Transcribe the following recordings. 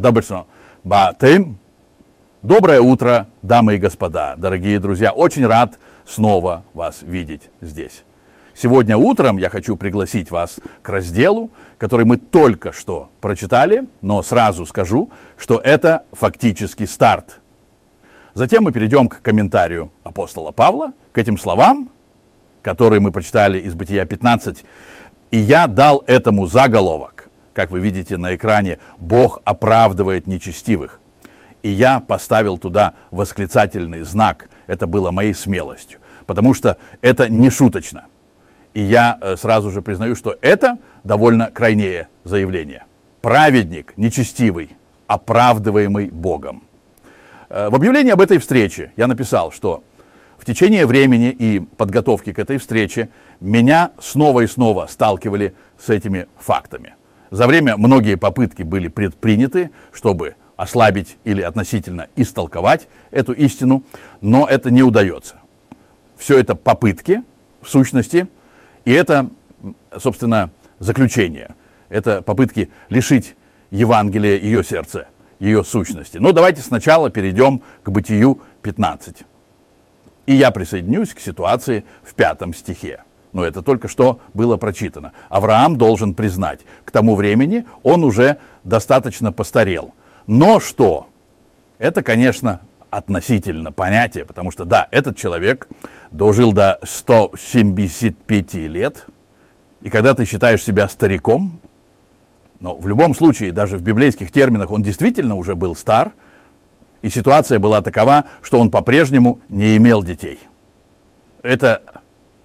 Добрый Батым. Доброе утро, дамы и господа, дорогие друзья. Очень рад снова вас видеть здесь. Сегодня утром я хочу пригласить вас к разделу, который мы только что прочитали, но сразу скажу, что это фактически старт. Затем мы перейдем к комментарию апостола Павла, к этим словам, которые мы прочитали из Бытия 15. И я дал этому заголовок, как вы видите на экране, Бог оправдывает нечестивых. И я поставил туда восклицательный знак. Это было моей смелостью, потому что это не шуточно. И я э, сразу же признаю, что это довольно крайнее заявление. Праведник, нечестивый, оправдываемый Богом. Э, в объявлении об этой встрече я написал, что в течение времени и подготовки к этой встрече меня снова и снова сталкивали с этими фактами. За время многие попытки были предприняты, чтобы ослабить или относительно истолковать эту истину, но это не удается. Все это попытки, в сущности, и это, собственно, заключение. Это попытки лишить Евангелия ее сердца, ее сущности. Но давайте сначала перейдем к Бытию 15. И я присоединюсь к ситуации в пятом стихе. Но это только что было прочитано. Авраам должен признать, к тому времени он уже достаточно постарел. Но что? Это, конечно, относительно понятие, потому что, да, этот человек дожил до 175 лет, и когда ты считаешь себя стариком, но в любом случае, даже в библейских терминах, он действительно уже был стар – и ситуация была такова, что он по-прежнему не имел детей. Это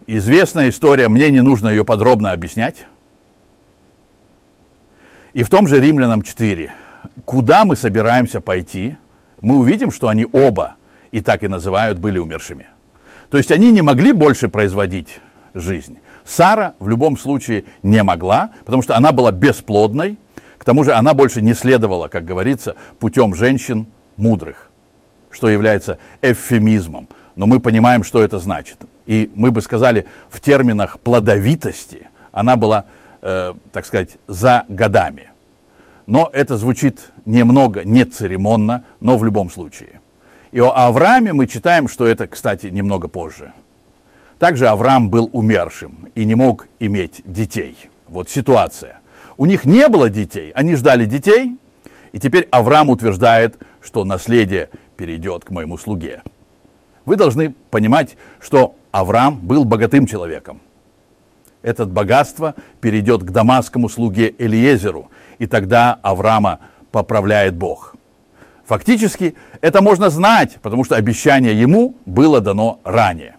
известная история, мне не нужно ее подробно объяснять. И в том же Римлянам 4, куда мы собираемся пойти, мы увидим, что они оба, и так и называют, были умершими. То есть они не могли больше производить жизнь. Сара в любом случае не могла, потому что она была бесплодной, к тому же она больше не следовала, как говорится, путем женщин мудрых, что является эвфемизмом. Но мы понимаем, что это значит. И мы бы сказали, в терминах плодовитости она была, э, так сказать, за годами. Но это звучит немного нецеремонно, но в любом случае. И о Аврааме мы читаем, что это, кстати, немного позже. Также Авраам был умершим и не мог иметь детей. Вот ситуация. У них не было детей, они ждали детей, и теперь Авраам утверждает, что наследие перейдет к моему слуге. Вы должны понимать, что Авраам был богатым человеком. Это богатство перейдет к дамасскому слуге Элиезеру, и тогда Авраама поправляет Бог. Фактически это можно знать, потому что обещание ему было дано ранее.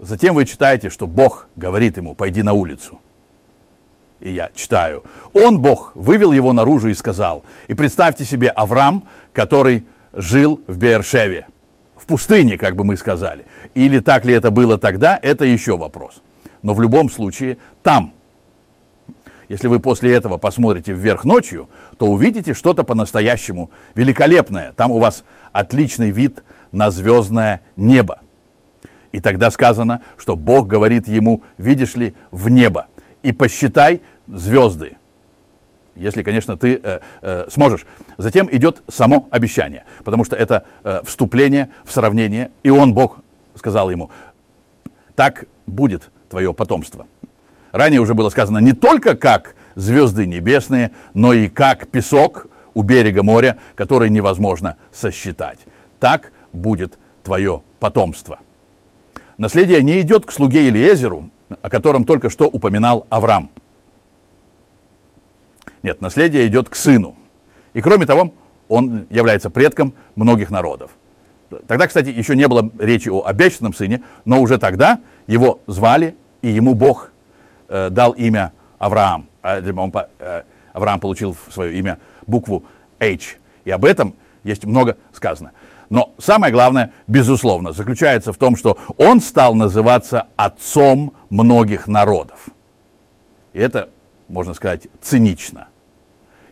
Затем вы читаете, что Бог говорит ему, пойди на улицу и я читаю. Он, Бог, вывел его наружу и сказал. И представьте себе Авраам, который жил в Бершеве, в пустыне, как бы мы сказали. Или так ли это было тогда, это еще вопрос. Но в любом случае, там, если вы после этого посмотрите вверх ночью, то увидите что-то по-настоящему великолепное. Там у вас отличный вид на звездное небо. И тогда сказано, что Бог говорит ему, видишь ли, в небо и посчитай звезды. Если, конечно, ты э, э, сможешь. Затем идет само обещание, потому что это э, вступление в сравнение. И он, Бог, сказал ему, так будет твое потомство. Ранее уже было сказано не только как звезды небесные, но и как песок у берега моря, который невозможно сосчитать. Так будет твое потомство. Наследие не идет к слуге Елиезеру, о котором только что упоминал Авраам. Нет, наследие идет к сыну. И кроме того, он является предком многих народов. Тогда, кстати, еще не было речи о обещанном сыне, но уже тогда его звали, и ему Бог э, дал имя Авраам. А, он, э, Авраам получил в свое имя букву H. И об этом есть много сказано. Но самое главное, безусловно, заключается в том, что он стал называться отцом многих народов. И это, можно сказать, цинично.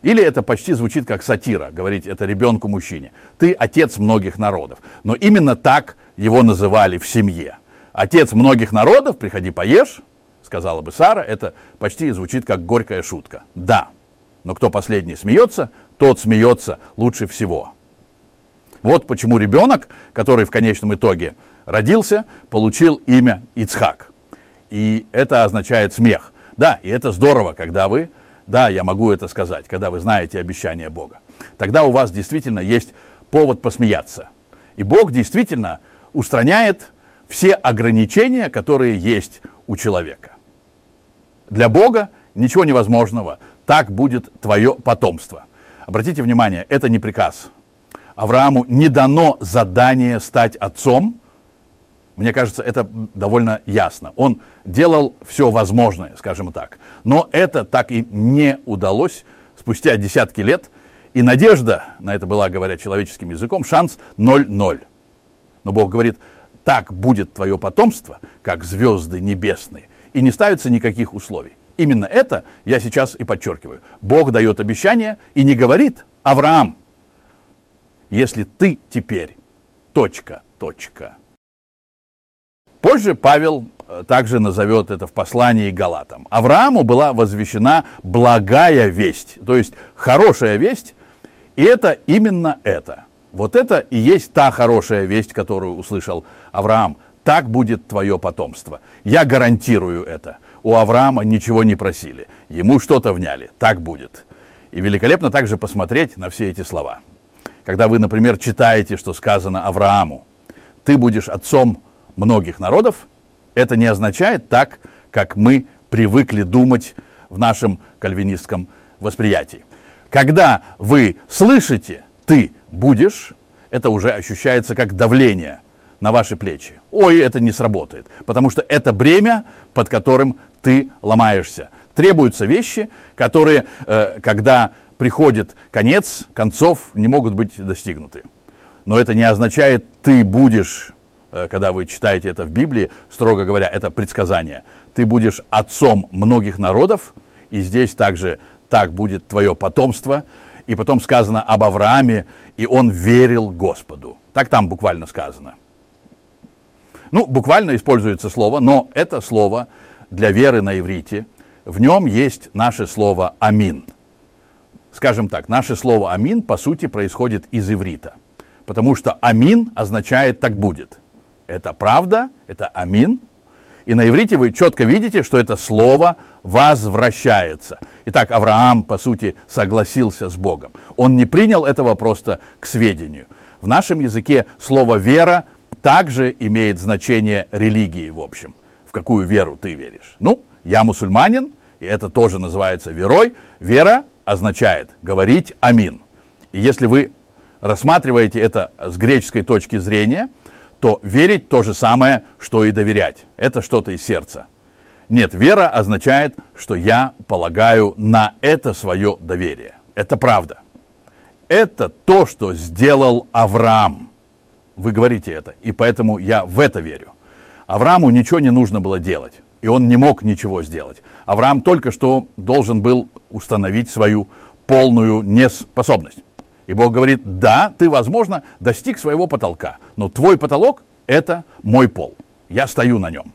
Или это почти звучит как сатира, говорить это ребенку-мужчине. Ты отец многих народов. Но именно так его называли в семье. Отец многих народов, приходи поешь, сказала бы Сара, это почти звучит как горькая шутка. Да, но кто последний смеется, тот смеется лучше всего. Вот почему ребенок, который в конечном итоге родился, получил имя Ицхак. И это означает смех. Да, и это здорово, когда вы, да, я могу это сказать, когда вы знаете обещание Бога. Тогда у вас действительно есть повод посмеяться. И Бог действительно устраняет все ограничения, которые есть у человека. Для Бога ничего невозможного. Так будет твое потомство. Обратите внимание, это не приказ. Аврааму не дано задание стать отцом. Мне кажется, это довольно ясно. Он делал все возможное, скажем так. Но это так и не удалось спустя десятки лет. И надежда, на это была, говоря человеческим языком, шанс 0-0. Но Бог говорит, так будет твое потомство, как звезды небесные. И не ставится никаких условий. Именно это я сейчас и подчеркиваю. Бог дает обещание и не говорит, Авраам, если ты теперь, точка, точка. Позже Павел э, также назовет это в послании Галатам. Аврааму была возвещена благая весть, то есть хорошая весть, и это именно это. Вот это и есть та хорошая весть, которую услышал Авраам. Так будет твое потомство. Я гарантирую это у Авраама ничего не просили. Ему что-то вняли. Так будет. И великолепно также посмотреть на все эти слова. Когда вы, например, читаете, что сказано Аврааму, ты будешь отцом многих народов, это не означает так, как мы привыкли думать в нашем кальвинистском восприятии. Когда вы слышите «ты будешь», это уже ощущается как давление на ваши плечи. Ой, это не сработает, потому что это бремя, под которым ты ломаешься. Требуются вещи, которые, э, когда приходит конец, концов не могут быть достигнуты. Но это не означает, ты будешь, когда вы читаете это в Библии, строго говоря, это предсказание. Ты будешь отцом многих народов, и здесь также так будет твое потомство. И потом сказано об Аврааме, и он верил Господу. Так там буквально сказано. Ну, буквально используется слово, но это слово для веры на иврите, в нем есть наше слово «амин». Скажем так, наше слово «амин» по сути происходит из иврита, потому что «амин» означает «так будет». Это правда, это «амин», и на иврите вы четко видите, что это слово возвращается. Итак, Авраам, по сути, согласился с Богом. Он не принял этого просто к сведению. В нашем языке слово «вера» также имеет значение религии, в общем – какую веру ты веришь. Ну, я мусульманин, и это тоже называется верой. Вера означает говорить амин. И если вы рассматриваете это с греческой точки зрения, то верить то же самое, что и доверять. Это что-то из сердца. Нет, вера означает, что я полагаю на это свое доверие. Это правда. Это то, что сделал Авраам. Вы говорите это, и поэтому я в это верю. Аврааму ничего не нужно было делать, и он не мог ничего сделать. Авраам только что должен был установить свою полную неспособность. И Бог говорит, да, ты, возможно, достиг своего потолка, но твой потолок – это мой пол. Я стою на нем.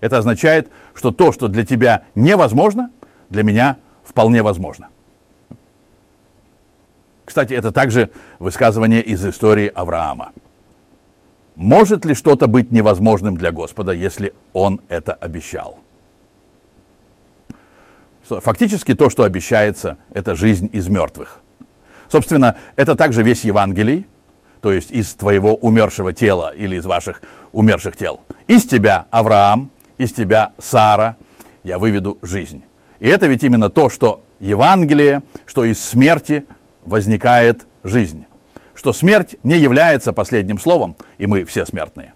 Это означает, что то, что для тебя невозможно, для меня вполне возможно. Кстати, это также высказывание из истории Авраама. Может ли что-то быть невозможным для Господа, если Он это обещал? Фактически то, что обещается, это жизнь из мертвых. Собственно, это также весь Евангелий, то есть из твоего умершего тела или из ваших умерших тел. Из тебя Авраам, из тебя Сара я выведу жизнь. И это ведь именно то, что Евангелие, что из смерти возникает жизнь что смерть не является последним словом, и мы все смертные.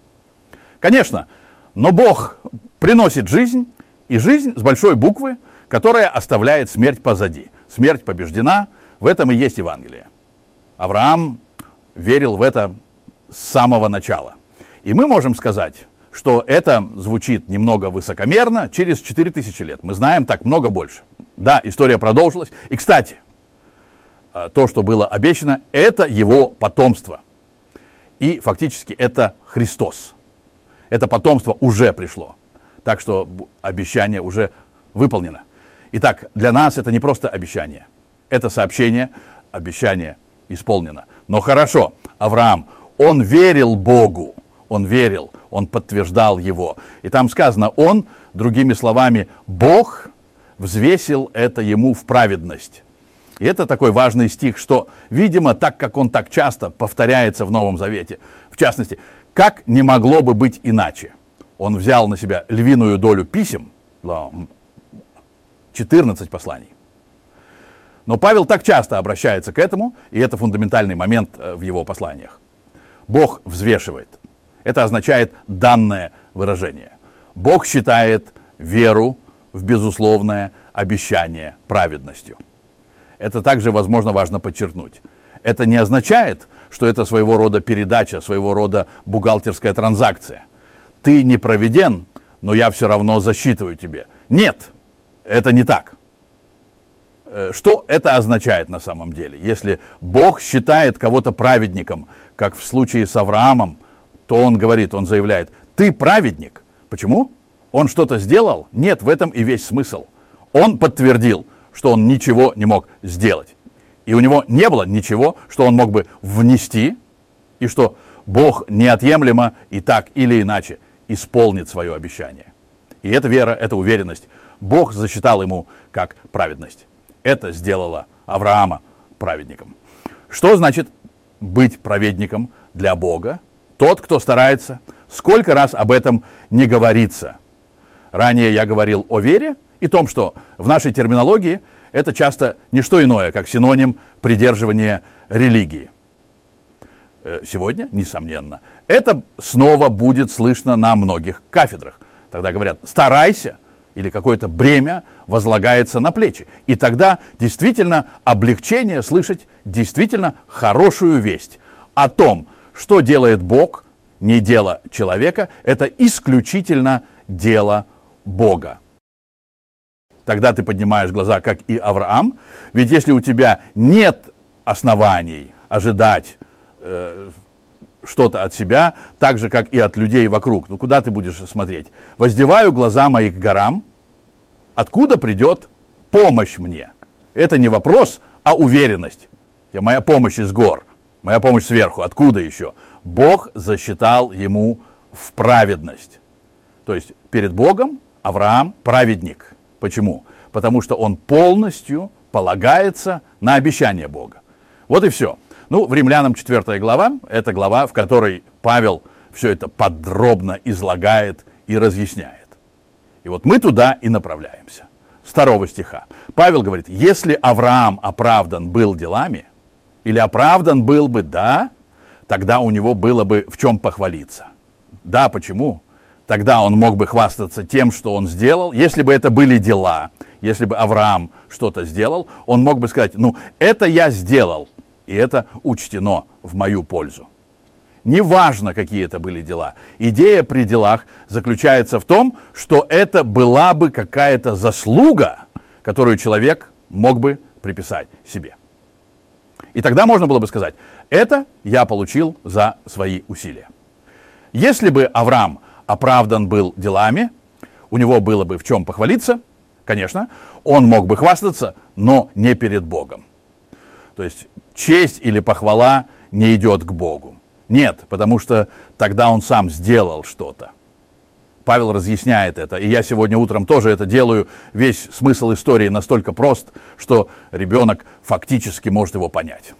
Конечно, но Бог приносит жизнь, и жизнь с большой буквы, которая оставляет смерть позади. Смерть побеждена, в этом и есть Евангелие. Авраам верил в это с самого начала. И мы можем сказать, что это звучит немного высокомерно через 4000 лет. Мы знаем так много больше. Да, история продолжилась. И, кстати, Э, то, что было обещано, это его потомство. И фактически это Христос. Это потомство уже пришло. Так что обещание уже выполнено. Итак, для нас это не просто обещание. Это сообщение обещание исполнено. Но хорошо, Авраам, он верил Богу, он верил, он подтверждал его. И там сказано, он, другими словами, Бог взвесил это ему в праведность. И это такой важный стих, что, видимо, так как он так часто повторяется в Новом Завете, в частности, как не могло бы быть иначе? Он взял на себя львиную долю писем, 14 посланий. Но Павел так часто обращается к этому, и это фундаментальный момент э, в его посланиях. Бог взвешивает. Это означает данное выражение. Бог считает веру в безусловное обещание праведностью. Это также, возможно, важно подчеркнуть. Это не означает, что это своего рода передача, своего рода бухгалтерская транзакция. Ты не проведен, но я все равно засчитываю тебе. Нет, это не так. Э, что это означает на самом деле? Если Бог считает кого-то праведником, как в случае с Авраамом, то он говорит, он заявляет, ты праведник. Почему? Он что-то сделал? Нет, в этом и весь смысл. Он подтвердил, что он ничего не мог сделать. И у него не было ничего, что он мог бы внести, и что Бог неотъемлемо и так или иначе исполнит свое обещание. И эта вера, эта уверенность Бог засчитал ему как праведность. Это сделало Авраама праведником. Что значит быть праведником для Бога? Тот, кто старается. Сколько раз об этом не говорится? Ранее я говорил о вере и том, что в нашей терминологии это часто не что иное, как синоним придерживания религии. Э, сегодня, несомненно, это снова будет слышно на многих кафедрах. Тогда говорят, старайся, или какое-то бремя возлагается на плечи. И тогда действительно облегчение слышать действительно хорошую весть о том, что делает Бог, не дело человека, это исключительно дело Бога. Тогда ты поднимаешь глаза, как и Авраам, ведь если у тебя нет оснований ожидать э, что-то от себя, так же, как и от людей вокруг. Ну, куда ты будешь смотреть? Воздеваю глаза мои к горам. Откуда придет помощь мне? Это не вопрос, а уверенность. Я, моя помощь из гор, моя помощь сверху. Откуда еще? Бог засчитал ему в праведность. То есть перед Богом Авраам праведник. Почему? Потому что он полностью полагается на обещание Бога. Вот и все. Ну, в Римлянам 4 глава, это глава, в которой Павел все это подробно излагает и разъясняет. И вот мы туда и направляемся. С второго стиха. Павел говорит, если Авраам оправдан был делами, или оправдан был бы, да, тогда у него было бы в чем похвалиться. Да, почему? Тогда он мог бы хвастаться тем, что он сделал. Если бы это были дела, если бы Авраам что-то сделал, он мог бы сказать, ну, это я сделал, и это учтено в мою пользу. Неважно, какие это были дела. Идея при делах заключается в том, что это была бы какая-то заслуга, которую человек мог бы приписать себе. И тогда можно было бы сказать, это я получил за свои усилия. Если бы Авраам оправдан был делами, у него было бы в чем похвалиться, конечно, он мог бы хвастаться, но не перед Богом. То есть честь или похвала не идет к Богу. Нет, потому что тогда он сам сделал что-то. Павел разъясняет это, и я сегодня утром тоже это делаю. Весь смысл истории настолько прост, что ребенок фактически может его понять.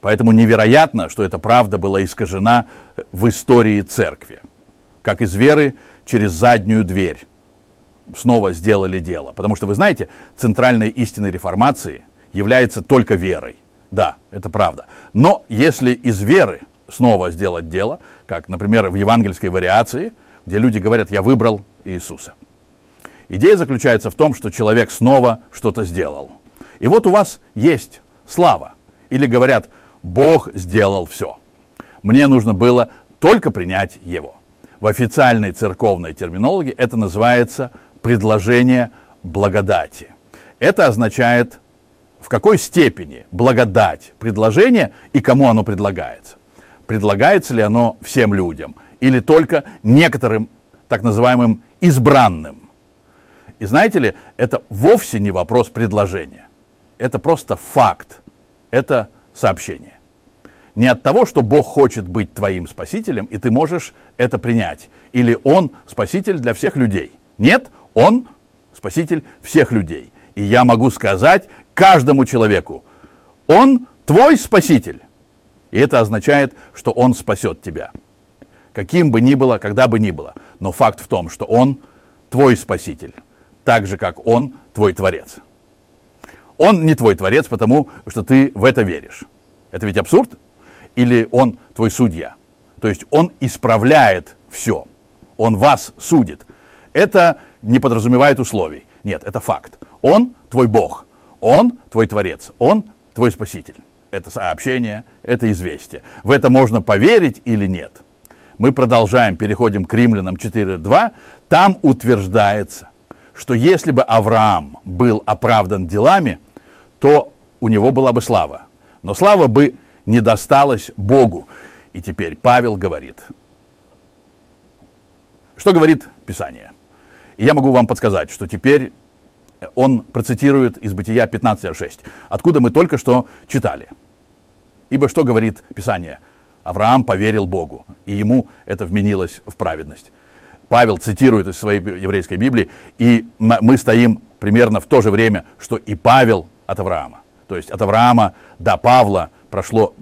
Поэтому невероятно, что эта правда была искажена в истории церкви. Как из веры через заднюю дверь снова сделали дело. Потому что, вы знаете, центральной истиной реформации – является только верой. Да, это правда. Но если из веры снова сделать дело, как, например, в евангельской вариации, где люди говорят, я выбрал Иисуса. Идея заключается в том, что человек снова что-то сделал. И вот у вас есть слава. Или говорят, Бог сделал все. Мне нужно было только принять его. В официальной церковной терминологии это называется предложение благодати. Это означает в какой степени благодать предложение и кому оно предлагается. Предлагается ли оно всем людям или только некоторым так называемым избранным. И знаете ли, это вовсе не вопрос предложения. это просто факт, это сообщение. Не от того, что Бог хочет быть твоим спасителем, и ты можешь это принять. Или Он спаситель для всех людей. Нет, Он спаситель всех людей. И я могу сказать каждому человеку, Он твой спаситель. И это означает, что Он спасет тебя. Каким бы ни было, когда бы ни было. Но факт в том, что Он твой спаситель. Так же, как Он твой творец. Он не твой творец, потому что ты в это веришь. Это ведь абсурд? Или он твой судья? То есть он исправляет все. Он вас судит. Это не подразумевает условий. Нет, это факт. Он твой Бог. Он твой Творец. Он твой Спаситель. Это сообщение, это известие. В это можно поверить или нет. Мы продолжаем, переходим к римлянам 4.2. Там утверждается, что если бы Авраам был оправдан делами, то у него была бы слава. Но слава бы не досталась Богу. И теперь Павел говорит. Что говорит Писание? И я могу вам подсказать, что теперь он процитирует из Бытия 15.6, откуда мы только что читали. Ибо что говорит Писание? Авраам поверил Богу, и ему это вменилось в праведность. Павел цитирует из своей еврейской Библии, и мы стоим примерно в то же время, что и Павел от Авраама. То есть от Авраама до Павла прошло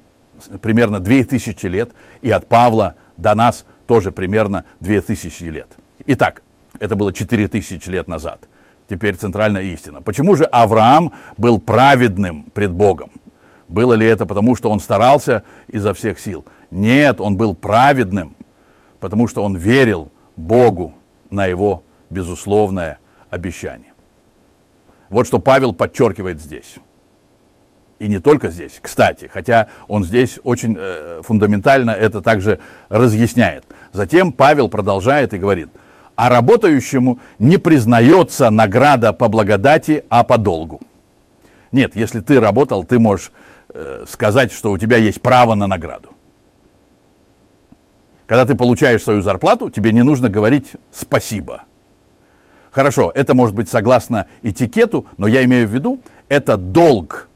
примерно 2000 лет, и от Павла до нас тоже примерно 2000 лет. Итак, это было 4000 лет назад. Теперь центральная истина. Почему же Авраам был праведным пред Богом? Было ли это потому, что он старался изо всех сил? Нет, он был праведным, потому что он верил Богу на его безусловное обещание. Вот что Павел подчеркивает здесь. И не только здесь, кстати, хотя он здесь очень э, фундаментально это также разъясняет. Затем Павел продолжает и говорит, а работающему не признается награда по благодати, а по долгу. Нет, если ты работал, ты можешь э, сказать, что у тебя есть право на награду. Когда ты получаешь свою зарплату, тебе не нужно говорить спасибо. Хорошо, это может быть согласно этикету, но я имею в виду, это долг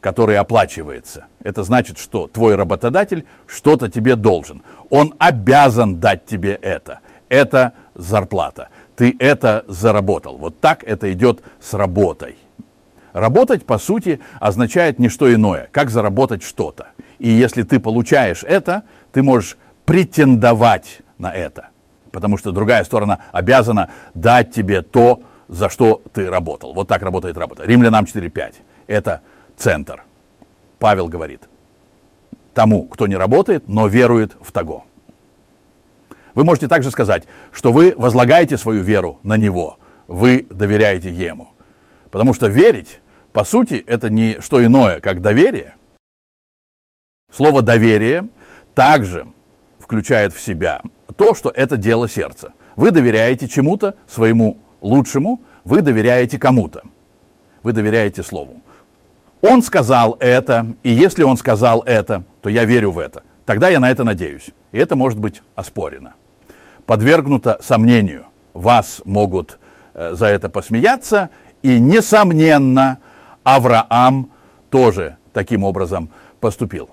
который оплачивается. Это значит, что твой работодатель что-то тебе должен. Он обязан дать тебе это. Это зарплата. Ты это заработал. Вот так это идет с работой. Работать, по сути, означает не что иное, как заработать что-то. И если ты получаешь это, ты можешь претендовать на это. Потому что другая сторона обязана дать тебе то, за что ты работал. Вот так работает работа. Римлянам 4.5. Это центр. Павел говорит, тому, кто не работает, но верует в того. Вы можете также сказать, что вы возлагаете свою веру на Него, вы доверяете Ему. Потому что верить, по сути, это не что иное, как доверие. Слово «доверие» также включает в себя то, что это дело сердца. Вы доверяете чему-то, своему лучшему, вы доверяете кому-то. Вы доверяете Слову. Он сказал это, и если он сказал это, то я верю в это. Тогда я на это надеюсь. И это может быть оспорено. Подвергнуто сомнению. Вас могут э, за это посмеяться. И, несомненно, Авраам тоже таким образом поступил.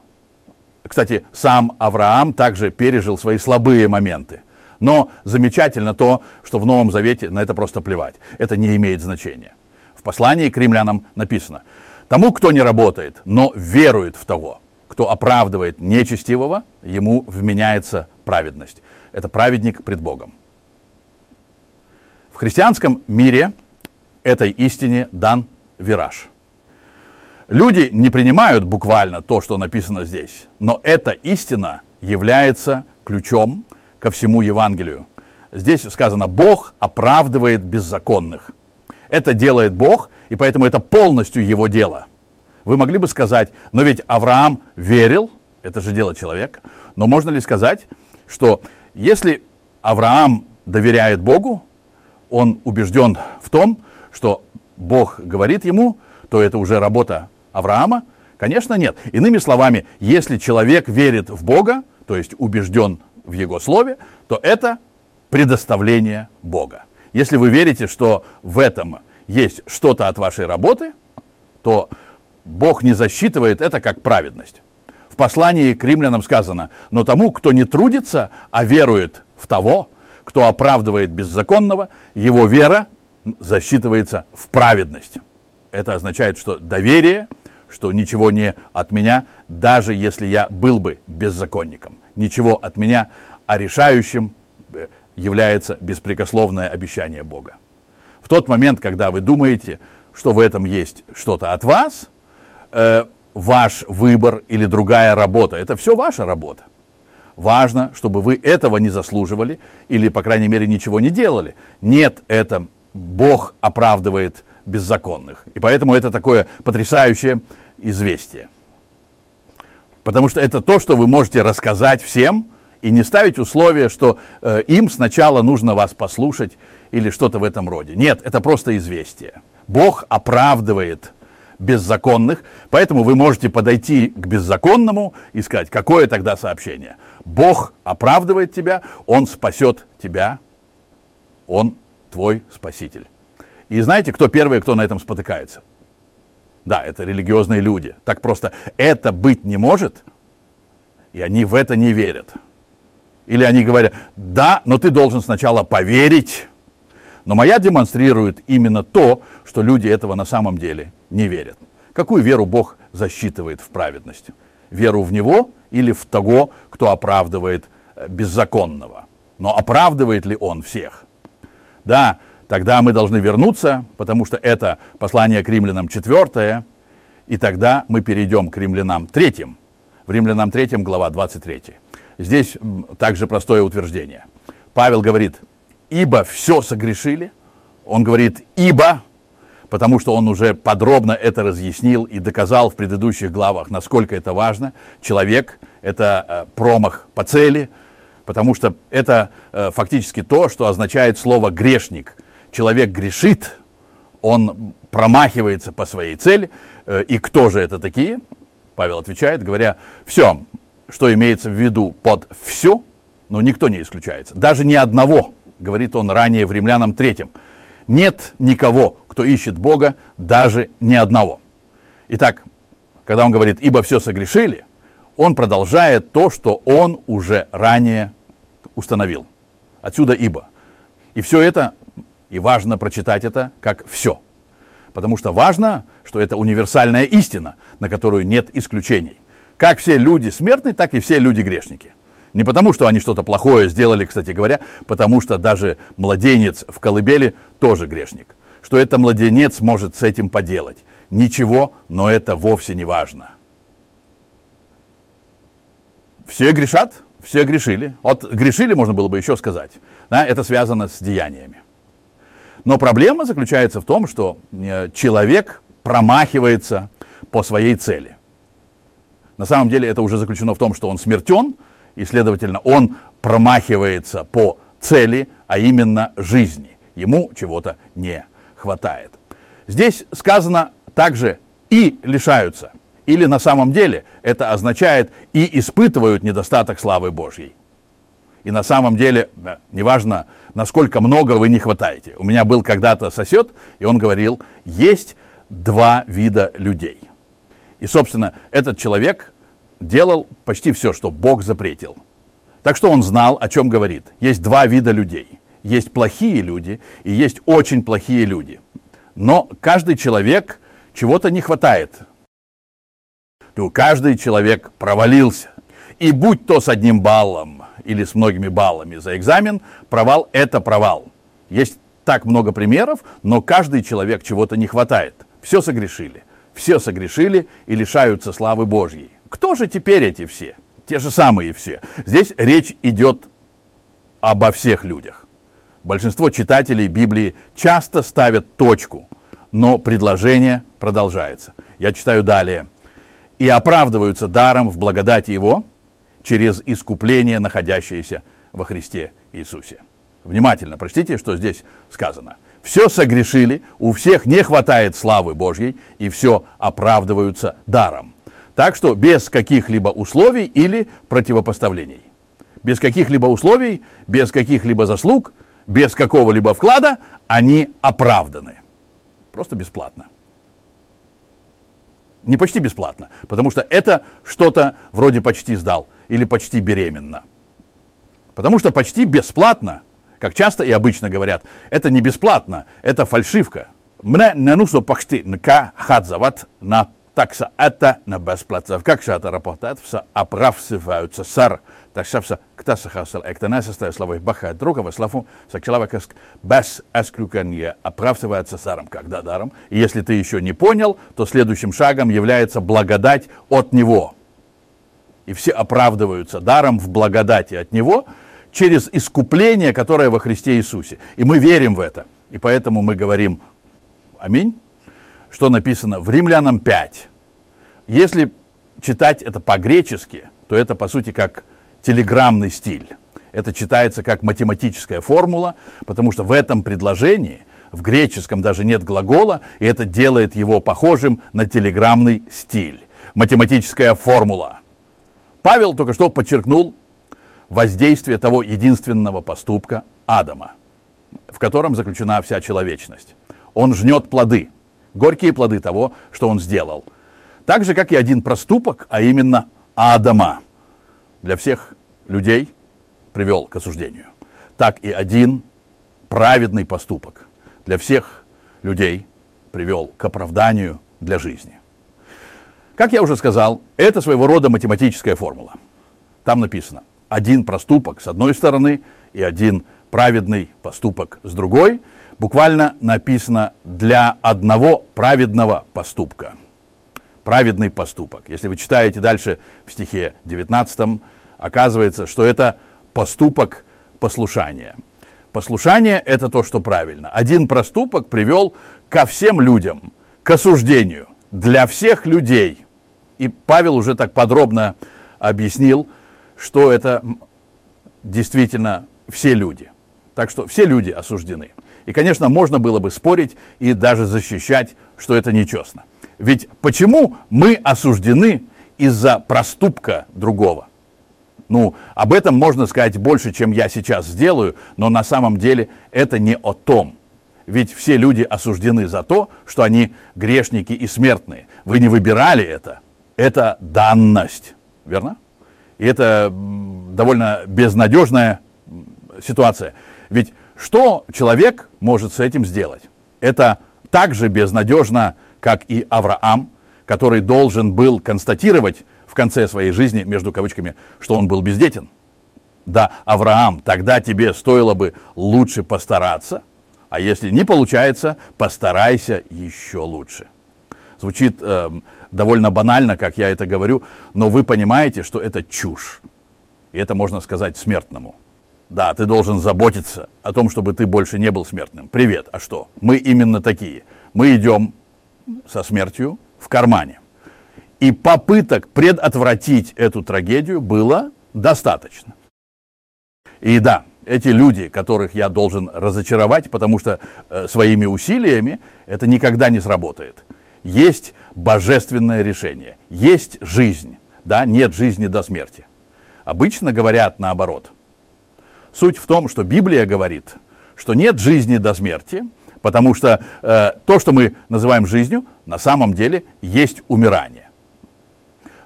Кстати, сам Авраам также пережил свои слабые моменты. Но замечательно то, что в Новом Завете на это просто плевать. Это не имеет значения. В послании к римлянам написано – Тому, кто не работает, но верует в того, кто оправдывает нечестивого, ему вменяется праведность. Это праведник пред Богом. В христианском мире этой истине дан вираж. Люди не принимают буквально то, что написано здесь, но эта истина является ключом ко всему Евангелию. Здесь сказано, Бог оправдывает беззаконных. Это делает Бог, и поэтому это полностью его дело. Вы могли бы сказать, но ведь Авраам верил, это же дело человека, но можно ли сказать, что если Авраам доверяет Богу, он убежден в том, что Бог говорит ему, то это уже работа Авраама? Конечно, нет. Иными словами, если человек верит в Бога, то есть убежден в Его Слове, то это предоставление Бога. Если вы верите, что в этом есть что-то от вашей работы, то Бог не засчитывает это как праведность. В послании к римлянам сказано, но тому, кто не трудится, а верует в того, кто оправдывает беззаконного, его вера засчитывается в праведность. Это означает, что доверие, что ничего не от меня, даже если я был бы беззаконником. Ничего от меня, а решающим э, является беспрекословное обещание Бога. В тот момент, когда вы думаете, что в этом есть что-то от вас, э, ваш выбор или другая работа, это все ваша работа. Важно, чтобы вы этого не заслуживали или, по крайней мере, ничего не делали. Нет, это Бог оправдывает беззаконных. И поэтому это такое потрясающее известие. Потому что это то, что вы можете рассказать всем и не ставить условия, что э, им сначала нужно вас послушать или что-то в этом роде. Нет, это просто известие. Бог оправдывает беззаконных, поэтому вы можете подойти к беззаконному и сказать, какое тогда сообщение? Бог оправдывает тебя, Он спасет тебя, Он твой спаситель. И знаете, кто первый, кто на этом спотыкается? Да, это религиозные люди. Так просто это быть не может, и они в это не верят. Или они говорят, да, но ты должен сначала поверить. Но моя демонстрирует именно то, что люди этого на самом деле не верят. Какую веру Бог засчитывает в праведность? Веру в Него или в того, кто оправдывает э, беззаконного? Но оправдывает ли Он всех? Да, тогда мы должны вернуться, потому что это послание к римлянам 4, и тогда мы перейдем к римлянам 3. В римлянам 3 глава 23. Здесь также простое утверждение. Павел говорит, ибо все согрешили. Он говорит, ибо, потому что он уже подробно это разъяснил и доказал в предыдущих главах, насколько это важно. Человек – это э, промах по цели, потому что это э, фактически то, что означает слово «грешник». Человек грешит, он промахивается по своей цели. Э, и кто же это такие? Павел отвечает, говоря, все, что имеется в виду под все, но никто не исключается. Даже ни одного – говорит он ранее в Римлянам 3. Нет никого, кто ищет Бога, даже ни одного. Итак, когда он говорит, ибо все согрешили, он продолжает то, что он уже ранее установил. Отсюда ибо. И все это, и важно прочитать это как все. Потому что важно, что это универсальная истина, на которую нет исключений. Как все люди смертны, так и все люди грешники. Не потому, что они что-то плохое сделали, кстати говоря, потому что даже младенец в колыбели тоже грешник. Что это младенец может с этим поделать. Ничего, но это вовсе не важно. Все грешат, все грешили. Вот грешили, можно было бы еще сказать. Да, это связано с деяниями. Но проблема заключается в том, что э, человек промахивается по своей цели. На самом деле это уже заключено в том, что он смертен, и, следовательно, он промахивается по цели, а именно жизни. Ему чего-то не хватает. Здесь сказано также и лишаются. Или на самом деле это означает и испытывают недостаток славы Божьей. И на самом деле, неважно, насколько много вы не хватаете. У меня был когда-то сосед, и он говорил, есть два вида людей. И, собственно, этот человек делал почти все, что Бог запретил. Так что он знал, о чем говорит. Есть два вида людей. Есть плохие люди и есть очень плохие люди. Но каждый человек чего-то не хватает. То каждый человек провалился. И будь то с одним баллом или с многими баллами за экзамен, провал – это провал. Есть так много примеров, но каждый человек чего-то не хватает. Все согрешили. Все согрешили и лишаются славы Божьей. Кто же теперь эти все? Те же самые все. Здесь речь идет обо всех людях. Большинство читателей Библии часто ставят точку, но предложение продолжается. Я читаю далее. «И оправдываются даром в благодати Его через искупление, находящееся во Христе Иисусе». Внимательно прочтите, что здесь сказано. Все согрешили, у всех не хватает славы Божьей, и все оправдываются даром. Так что без каких-либо условий или противопоставлений. Без каких-либо условий, без каких-либо заслуг, без какого-либо вклада они оправданы. Просто бесплатно. Не почти бесплатно, потому что это что-то вроде почти сдал или почти беременна. Потому что почти бесплатно, как часто и обычно говорят, это не бесплатно, это фальшивка. Мне не нужно почти нка хадзават на такса это на бесплатно. Как же это работает? Все оправдываются сар. Так что все, кто сахасил, это не состоит слова баха другого славу, со человека без исключения оправдывается саром, когда даром. И если ты еще не понял, то следующим шагом является благодать от него. И все оправдываются даром в благодати от него через искупление, которое во Христе Иисусе. И мы верим в это. И поэтому мы говорим аминь что написано в Римлянам 5. Если читать это по-гречески, то это, по сути, как телеграммный стиль. Это читается как математическая формула, потому что в этом предложении, в греческом даже нет глагола, и это делает его похожим на телеграммный стиль. Математическая формула. Павел только что подчеркнул воздействие того единственного поступка Адама, в котором заключена вся человечность. Он жнет плоды – горькие плоды того, что он сделал. Так же, как и один проступок, а именно Адама, для всех людей привел к осуждению. Так и один праведный поступок для всех людей привел к оправданию для жизни. Как я уже сказал, это своего рода математическая формула. Там написано один проступок с одной стороны и один праведный поступок с другой – буквально написано для одного праведного поступка. Праведный поступок. Если вы читаете дальше в стихе 19, оказывается, что это поступок послушания. Послушание – это то, что правильно. Один проступок привел ко всем людям, к осуждению, для всех людей. И Павел уже так подробно объяснил, что это действительно все люди. Так что все люди осуждены. И, конечно, можно было бы спорить и даже защищать, что это нечестно. Ведь почему мы осуждены из-за проступка другого? Ну, об этом можно сказать больше, чем я сейчас сделаю, но на самом деле это не о том. Ведь все люди осуждены за то, что они грешники и смертные. Вы не выбирали это. Это данность. Верно? И это довольно безнадежная ситуация. Ведь что человек может с этим сделать? Это так же безнадежно, как и Авраам, который должен был констатировать в конце своей жизни, между кавычками, что он был бездетен. Да, Авраам, тогда тебе стоило бы лучше постараться, а если не получается, постарайся еще лучше. Звучит э, довольно банально, как я это говорю, но вы понимаете, что это чушь. И это можно сказать смертному. Да, ты должен заботиться о том, чтобы ты больше не был смертным. Привет, а что? Мы именно такие. Мы идем со смертью в кармане. И попыток предотвратить эту трагедию было достаточно. И да, эти люди, которых я должен разочаровать, потому что э, своими усилиями это никогда не сработает. Есть божественное решение, есть жизнь, да, нет жизни до смерти. Обычно говорят наоборот. Суть в том, что Библия говорит, что нет жизни до смерти, потому что э, то, что мы называем жизнью, на самом деле есть умирание.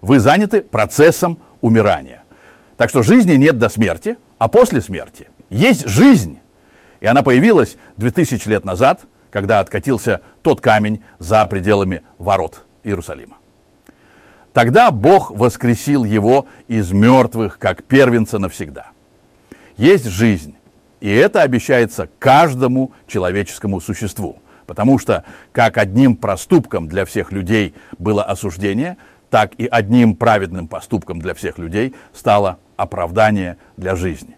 Вы заняты процессом умирания. Так что жизни нет до смерти, а после смерти есть жизнь. И она появилась 2000 лет назад, когда откатился тот камень за пределами ворот Иерусалима. Тогда Бог воскресил его из мертвых, как первенца навсегда – есть жизнь. И это обещается каждому человеческому существу. Потому что как одним проступком для всех людей было осуждение, так и одним праведным поступком для всех людей стало оправдание для жизни.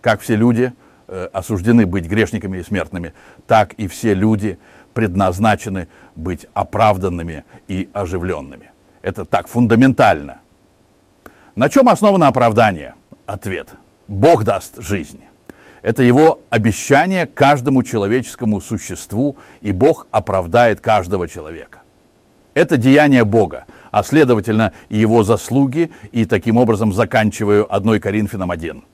Как все люди э, осуждены быть грешниками и смертными, так и все люди предназначены быть оправданными и оживленными. Это так фундаментально. На чем основано оправдание? Ответ – Бог даст жизнь. Это его обещание каждому человеческому существу, и Бог оправдает каждого человека. Это деяние Бога, а следовательно и его заслуги, и таким образом заканчиваю 1 Коринфянам 1.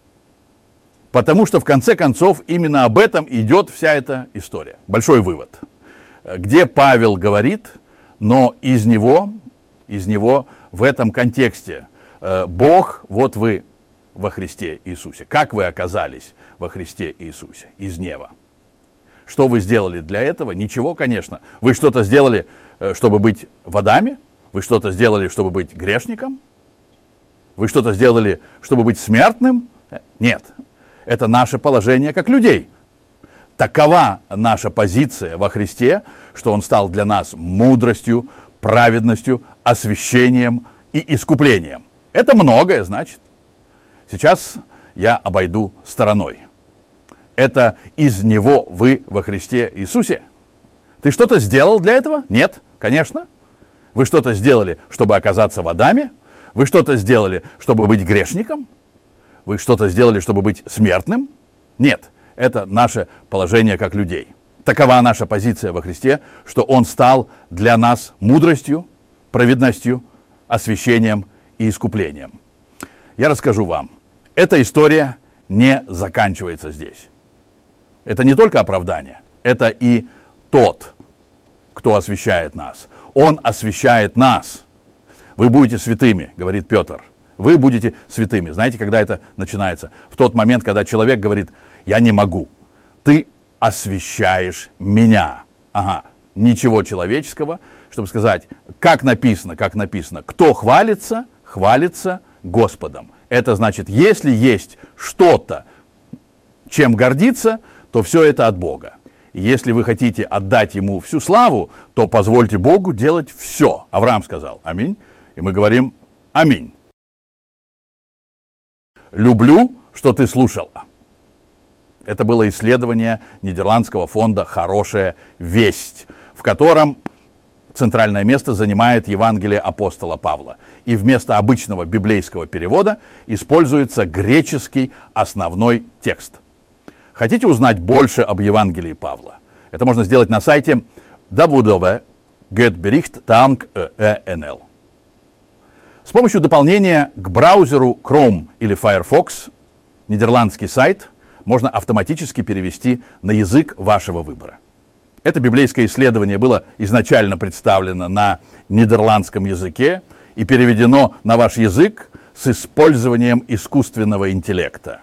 Потому что в конце концов именно об этом идет вся эта история. Большой вывод. Где Павел говорит, но из него из него в этом контексте. Э, Бог, вот вы во Христе Иисусе. Как вы оказались во Христе Иисусе из неба? Что вы сделали для этого? Ничего, конечно. Вы что-то сделали, э, чтобы быть водами? Вы что-то сделали, чтобы быть грешником? Вы что-то сделали, чтобы быть смертным? Нет. Это наше положение как людей. Такова наша позиция во Христе, что Он стал для нас мудростью, праведностью, освящением и искуплением. Это многое значит. Сейчас я обойду стороной. Это из Него вы во Христе Иисусе. Ты что-то сделал для этого? Нет, конечно. Вы что-то сделали, чтобы оказаться в Адаме? Вы что-то сделали, чтобы быть грешником? Вы что-то сделали, чтобы быть смертным? Нет, это наше положение как людей. Такова наша позиция во Христе, что Он стал для нас мудростью, праведностью, освящением и искуплением. Я расскажу вам. Эта история не заканчивается здесь. Это не только оправдание, это и тот, кто освящает нас. Он освящает нас. Вы будете святыми, говорит Петр. Вы будете святыми. Знаете, когда это начинается? В тот момент, когда человек говорит, я не могу. Ты освящаешь меня. Ага, ничего человеческого, чтобы сказать, как написано, как написано, кто хвалится, хвалится Господом. Это значит, если есть что-то, чем гордиться, то все это от Бога. Если вы хотите отдать ему всю славу, то позвольте Богу делать все. Авраам сказал аминь. И мы говорим аминь. Люблю, что ты слушал. Это было исследование Нидерландского фонда «Хорошая весть», в котором центральное место занимает Евангелие апостола Павла. И вместо обычного библейского перевода используется греческий основной текст – Хотите узнать больше об Евангелии Павла? Это можно сделать на сайте www.getbericht.nl. С помощью дополнения к браузеру Chrome или Firefox нидерландский сайт можно автоматически перевести на язык вашего выбора. Это библейское исследование было изначально представлено на нидерландском языке и переведено на ваш язык с использованием искусственного интеллекта.